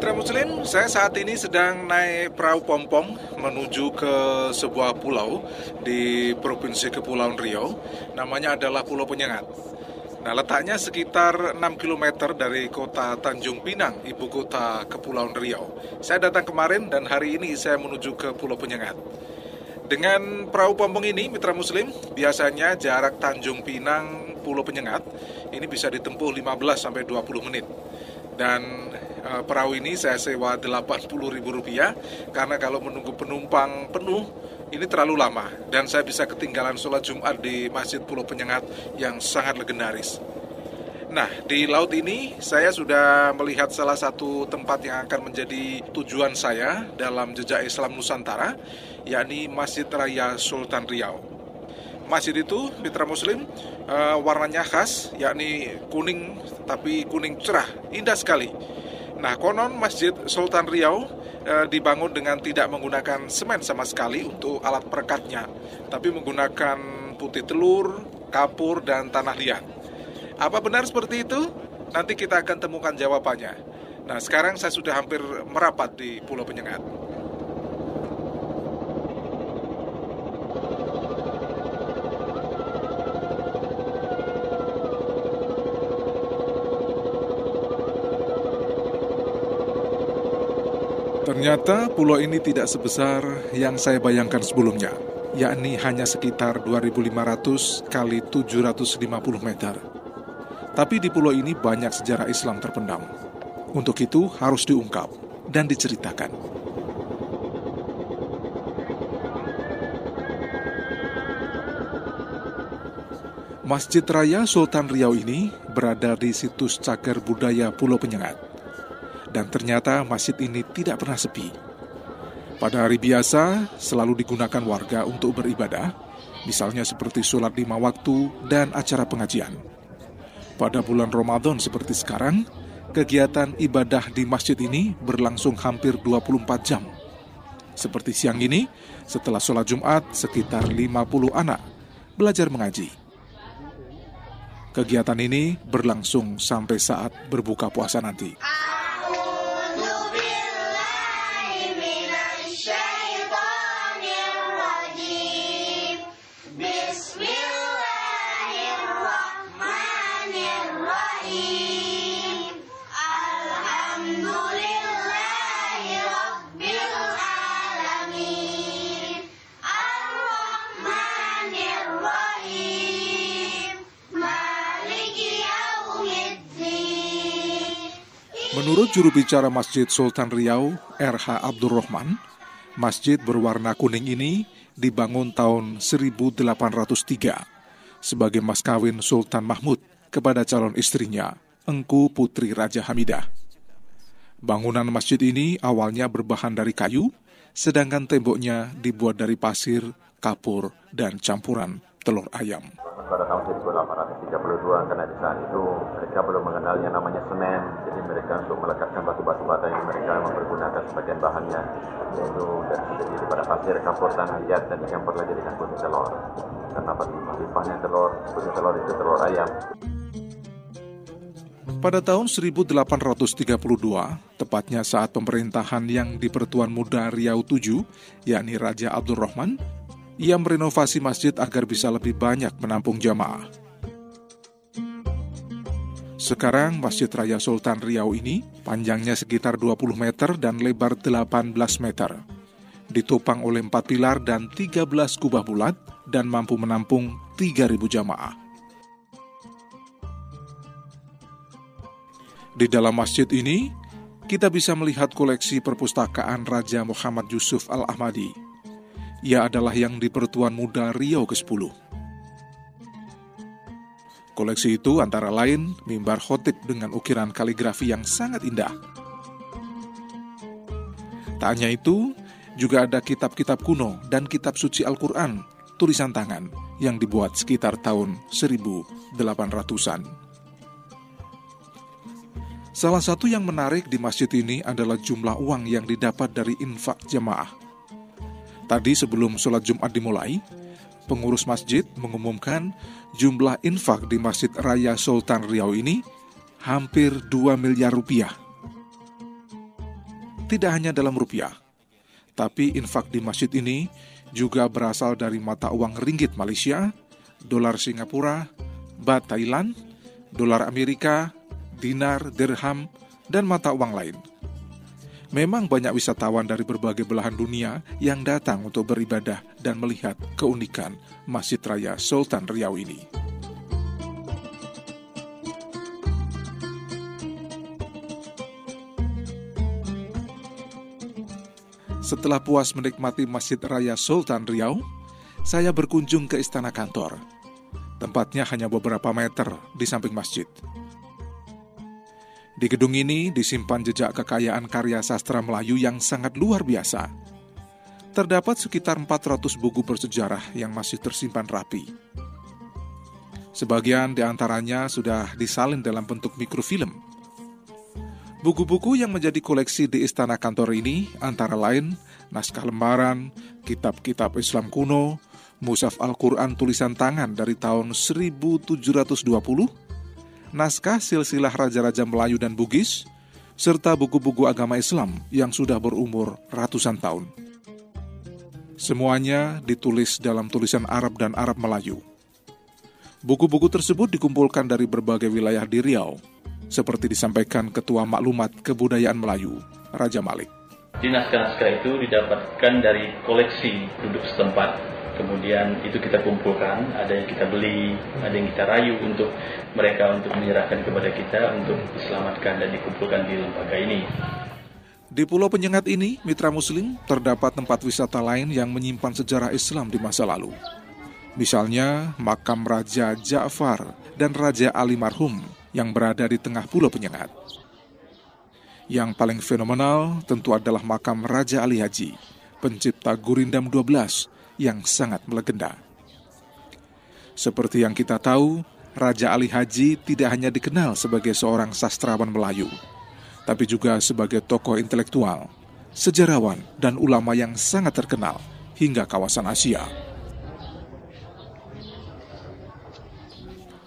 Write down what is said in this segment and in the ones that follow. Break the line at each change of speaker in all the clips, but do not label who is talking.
Mitra Muslim, saya saat ini sedang naik perahu pompong menuju ke sebuah pulau di Provinsi Kepulauan Riau. Namanya adalah Pulau Penyengat. Nah, letaknya sekitar 6 km dari kota Tanjung Pinang, ibu kota Kepulauan Riau. Saya datang kemarin dan hari ini saya menuju ke Pulau Penyengat. Dengan perahu pompong ini, mitra muslim, biasanya jarak Tanjung Pinang Pulau Penyengat ini bisa ditempuh 15 sampai 20 menit. Dan uh, perahu ini saya sewa Rp80.000 karena kalau menunggu penumpang penuh ini terlalu lama dan saya bisa ketinggalan sholat Jumat di Masjid Pulau Penyengat yang sangat legendaris. Nah, di laut ini saya sudah melihat salah satu tempat yang akan menjadi tujuan saya dalam jejak Islam Nusantara, yakni Masjid Raya Sultan Riau. Masjid itu, mitra muslim, uh, warnanya khas, yakni kuning, tapi kuning cerah, indah sekali. Nah, konon Masjid Sultan Riau e, dibangun dengan tidak menggunakan semen sama sekali untuk alat perekatnya, tapi menggunakan putih telur, kapur, dan tanah liat. Apa benar seperti itu? Nanti kita akan temukan jawabannya. Nah, sekarang saya sudah hampir merapat di Pulau Penyengat. Ternyata pulau ini tidak sebesar yang saya bayangkan sebelumnya, yakni hanya sekitar 2.500 kali 750 meter. Tapi di pulau ini banyak sejarah Islam terpendam. Untuk itu harus diungkap dan diceritakan. Masjid Raya Sultan Riau ini berada di situs cagar budaya Pulau Penyengat dan ternyata masjid ini tidak pernah sepi. Pada hari biasa, selalu digunakan warga untuk beribadah, misalnya seperti sholat lima waktu dan acara pengajian. Pada bulan Ramadan seperti sekarang, kegiatan ibadah di masjid ini berlangsung hampir 24 jam. Seperti siang ini, setelah sholat Jumat, sekitar 50 anak belajar mengaji. Kegiatan ini berlangsung sampai saat berbuka puasa nanti. Menurut juru bicara Masjid Sultan Riau, RH Abdurrahman, masjid berwarna kuning ini dibangun tahun 1803 sebagai mas kawin Sultan Mahmud kepada calon istrinya, Engku Putri Raja Hamidah. Bangunan masjid ini awalnya berbahan dari kayu, sedangkan temboknya dibuat dari pasir, kapur, dan campuran telur ayam
pada tahun 1832 karena di saat itu mereka belum mengenal yang namanya semen. Jadi mereka untuk melekatkan batu-batu bata ini mereka mempergunakan sebagian bahannya. Yaitu dari terdiri pada pasir campur tanah liat dan dicampur lagi dengan kuning telur. Karena limpahnya telur kuning telur itu telur ayam.
Pada tahun 1832, tepatnya saat pemerintahan yang di Pertuan Muda Riau VII, yakni Raja Abdurrahman, ia merenovasi masjid agar bisa lebih banyak menampung jamaah. Sekarang Masjid Raya Sultan Riau ini panjangnya sekitar 20 meter dan lebar 18 meter. Ditopang oleh empat pilar dan 13 kubah bulat dan mampu menampung 3.000 jamaah. Di dalam masjid ini, kita bisa melihat koleksi perpustakaan Raja Muhammad Yusuf Al-Ahmadi ia adalah yang di Pertuan Muda Riau ke-10. Koleksi itu antara lain mimbar khotib dengan ukiran kaligrafi yang sangat indah. Tak hanya itu, juga ada kitab-kitab kuno dan kitab suci Al-Quran, tulisan tangan, yang dibuat sekitar tahun 1800-an. Salah satu yang menarik di masjid ini adalah jumlah uang yang didapat dari infak jemaah. Tadi sebelum sholat Jumat dimulai, pengurus masjid mengumumkan jumlah infak di Masjid Raya Sultan Riau ini hampir 2 miliar rupiah. tidak hanya dalam rupiah, tapi infak di masjid ini juga berasal dari mata uang ringgit Malaysia, dolar Singapura, baht Thailand, dolar Amerika, dinar, dirham, dan mata uang lain. Memang banyak wisatawan dari berbagai belahan dunia yang datang untuk beribadah dan melihat keunikan Masjid Raya Sultan Riau ini. Setelah puas menikmati Masjid Raya Sultan Riau, saya berkunjung ke istana kantor. Tempatnya hanya beberapa meter di samping masjid. Di gedung ini disimpan jejak kekayaan karya sastra Melayu yang sangat luar biasa. Terdapat sekitar 400 buku bersejarah yang masih tersimpan rapi. Sebagian di antaranya sudah disalin dalam bentuk mikrofilm Buku-buku yang menjadi koleksi di istana kantor ini antara lain naskah lembaran, kitab-kitab Islam kuno, musaf Al-Quran tulisan tangan dari tahun 1720, naskah silsilah Raja-Raja Melayu dan Bugis, serta buku-buku agama Islam yang sudah berumur ratusan tahun. Semuanya ditulis dalam tulisan Arab dan Arab Melayu. Buku-buku tersebut dikumpulkan dari berbagai wilayah di Riau, seperti disampaikan Ketua Maklumat Kebudayaan Melayu, Raja Malik.
Di naskah-naskah itu didapatkan dari koleksi duduk setempat, kemudian itu kita kumpulkan, ada yang kita beli, ada yang kita rayu untuk mereka untuk menyerahkan kepada kita untuk diselamatkan dan dikumpulkan di lembaga ini.
Di Pulau Penyengat ini, mitra muslim, terdapat tempat wisata lain yang menyimpan sejarah Islam di masa lalu. Misalnya, makam Raja Ja'far dan Raja Ali Marhum yang berada di tengah pulau penyengat. Yang paling fenomenal tentu adalah makam Raja Ali Haji, pencipta Gurindam 12 yang sangat melegenda. Seperti yang kita tahu, Raja Ali Haji tidak hanya dikenal sebagai seorang sastrawan Melayu, tapi juga sebagai tokoh intelektual, sejarawan, dan ulama yang sangat terkenal hingga kawasan Asia.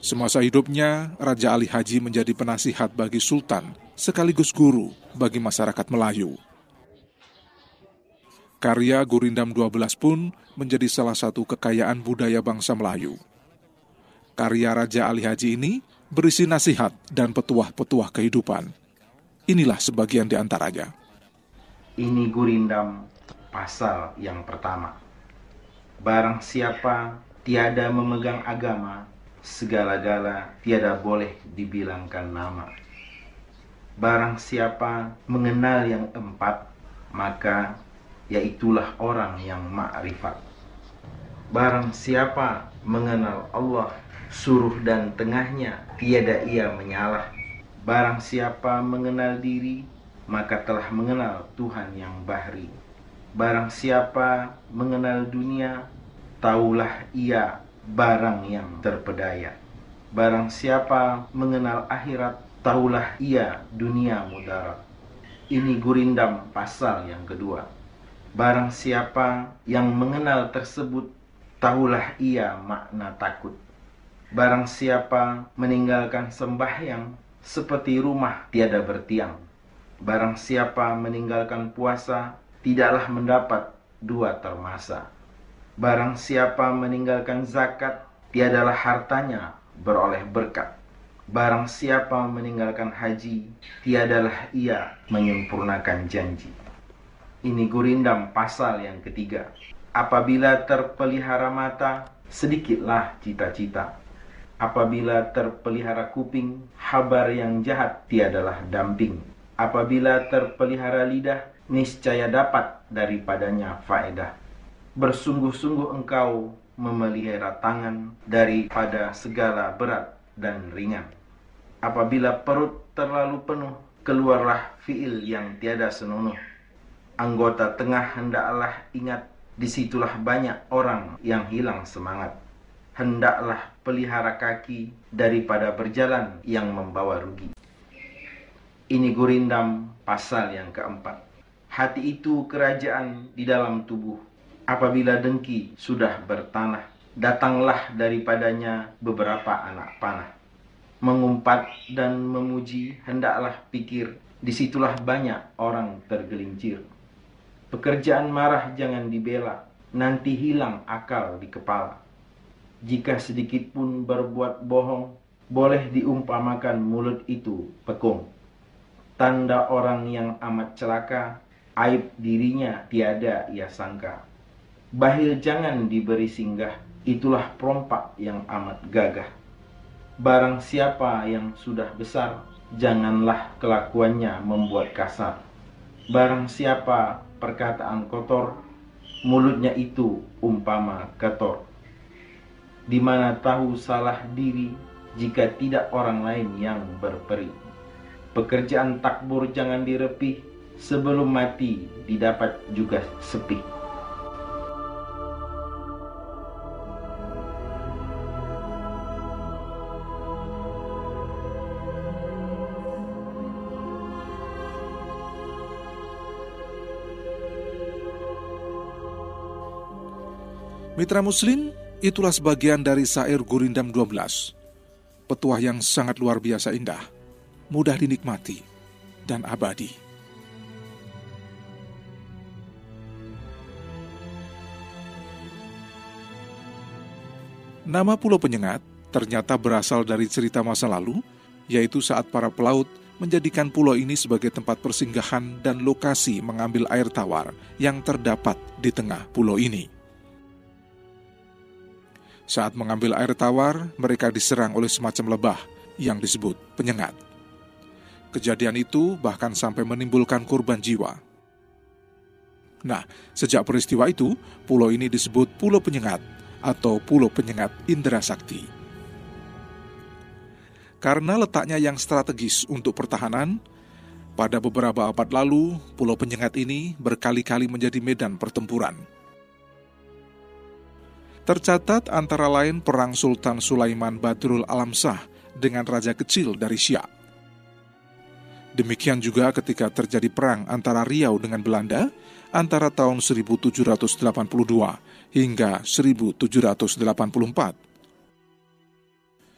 Semasa hidupnya, Raja Ali Haji menjadi penasihat bagi Sultan sekaligus guru bagi masyarakat Melayu. Karya Gurindam 12 pun menjadi salah satu kekayaan budaya bangsa Melayu. Karya Raja Ali Haji ini berisi nasihat dan petuah-petuah kehidupan. Inilah sebagian di antaranya.
Ini Gurindam pasal yang pertama. Barang siapa tiada memegang agama, segala-gala tiada boleh dibilangkan nama. Barang siapa mengenal yang empat, maka yaitulah orang yang makrifat. Barang siapa mengenal Allah, suruh dan tengahnya, tiada ia menyalah. Barang siapa mengenal diri, maka telah mengenal Tuhan yang bahri. Barang siapa mengenal dunia, taulah ia barang yang terpedaya. Barang siapa mengenal akhirat, tahulah ia dunia mudarat. Ini gurindam pasal yang kedua. Barang siapa yang mengenal tersebut, tahulah ia makna takut. Barang siapa meninggalkan sembahyang seperti rumah tiada bertiang. Barang siapa meninggalkan puasa, tidaklah mendapat dua termasa. Barang siapa meninggalkan zakat, tiadalah hartanya beroleh berkat. Barang siapa meninggalkan haji, tiadalah ia menyempurnakan janji. Ini gurindam pasal yang ketiga. Apabila terpelihara mata, sedikitlah cita-cita. Apabila terpelihara kuping, habar yang jahat tiadalah damping. Apabila terpelihara lidah, niscaya dapat daripadanya faedah bersungguh-sungguh engkau memelihara tangan daripada segala berat dan ringan. Apabila perut terlalu penuh, keluarlah fiil yang tiada senonoh. Anggota tengah hendaklah ingat, di situlah banyak orang yang hilang semangat. Hendaklah pelihara kaki daripada berjalan yang membawa rugi. Ini gurindam pasal yang keempat. Hati itu kerajaan di dalam tubuh apabila dengki sudah bertanah, datanglah daripadanya beberapa anak panah. Mengumpat dan memuji hendaklah pikir, di situlah banyak orang tergelincir. Pekerjaan marah jangan dibela, nanti hilang akal di kepala. Jika sedikit pun berbuat bohong, boleh diumpamakan mulut itu pekung. Tanda orang yang amat celaka, aib dirinya tiada ia sangka. Bahil jangan diberi singgah, itulah perompak yang amat gagah. Barang siapa yang sudah besar, janganlah kelakuannya membuat kasar. Barang siapa perkataan kotor, mulutnya itu umpama ketor di mana tahu salah diri jika tidak orang lain yang berperi. Pekerjaan takbur jangan direpih, sebelum mati didapat juga sepi.
Mitra Muslim, Itulah sebagian dari Sair Gurindam 12. Petuah yang sangat luar biasa indah, mudah dinikmati, dan abadi. Nama Pulau Penyengat ternyata berasal dari cerita masa lalu, yaitu saat para pelaut menjadikan pulau ini sebagai tempat persinggahan dan lokasi mengambil air tawar yang terdapat di tengah pulau ini. Saat mengambil air tawar, mereka diserang oleh semacam lebah yang disebut penyengat. Kejadian itu bahkan sampai menimbulkan korban jiwa. Nah, sejak peristiwa itu, pulau ini disebut Pulau Penyengat atau Pulau Penyengat Indra Sakti. Karena letaknya yang strategis untuk pertahanan, pada beberapa abad lalu, Pulau Penyengat ini berkali-kali menjadi medan pertempuran Tercatat antara lain perang Sultan Sulaiman Badrul Alamsah dengan raja kecil dari Syiah. Demikian juga ketika terjadi perang antara Riau dengan Belanda antara tahun 1782 hingga 1784.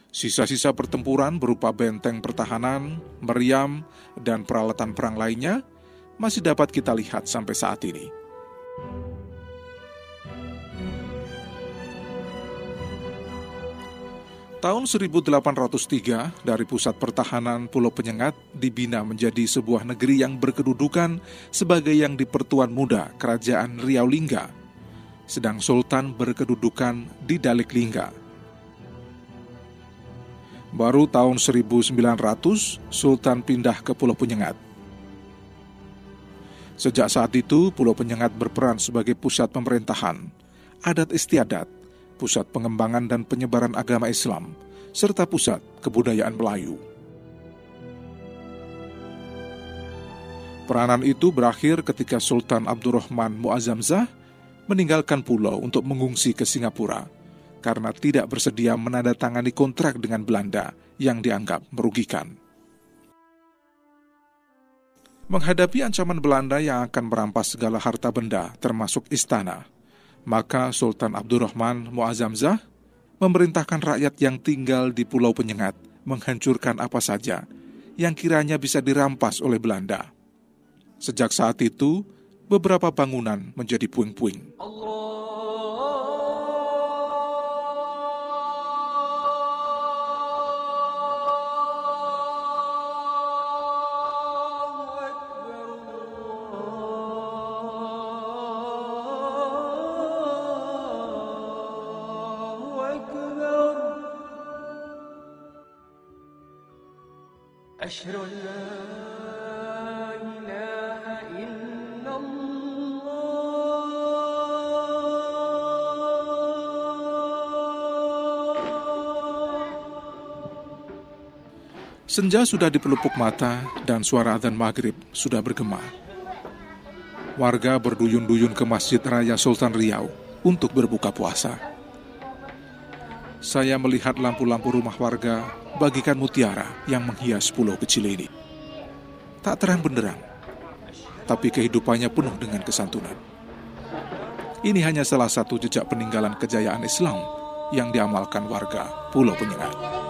Sisa-sisa pertempuran berupa benteng pertahanan, meriam, dan peralatan perang lainnya masih dapat kita lihat sampai saat ini. Tahun 1803, dari pusat pertahanan Pulau Penyengat dibina menjadi sebuah negeri yang berkedudukan sebagai yang dipertuan muda Kerajaan Riau Lingga, sedang Sultan berkedudukan di Dalik Lingga. Baru tahun 1900, Sultan pindah ke Pulau Penyengat. Sejak saat itu, Pulau Penyengat berperan sebagai pusat pemerintahan, adat istiadat, pusat pengembangan dan penyebaran agama Islam, serta pusat kebudayaan Melayu. Peranan itu berakhir ketika Sultan Abdurrahman Muazzamzah meninggalkan pulau untuk mengungsi ke Singapura karena tidak bersedia menandatangani kontrak dengan Belanda yang dianggap merugikan. Menghadapi ancaman Belanda yang akan merampas segala harta benda, termasuk istana, maka Sultan Abdurrahman Muazzamzah memerintahkan rakyat yang tinggal di Pulau Penyengat menghancurkan apa saja yang kiranya bisa dirampas oleh Belanda. Sejak saat itu, beberapa bangunan menjadi puing-puing. أشهد أن لا إله إلا Senja sudah di pelupuk mata dan suara adzan maghrib sudah bergema. Warga berduyun-duyun ke Masjid Raya Sultan Riau untuk berbuka puasa. Saya melihat lampu-lampu rumah warga bagikan mutiara yang menghias pulau kecil ini. Tak terang benderang, tapi kehidupannya penuh dengan kesantunan. Ini hanya salah satu jejak peninggalan kejayaan Islam yang diamalkan warga Pulau Penyengat.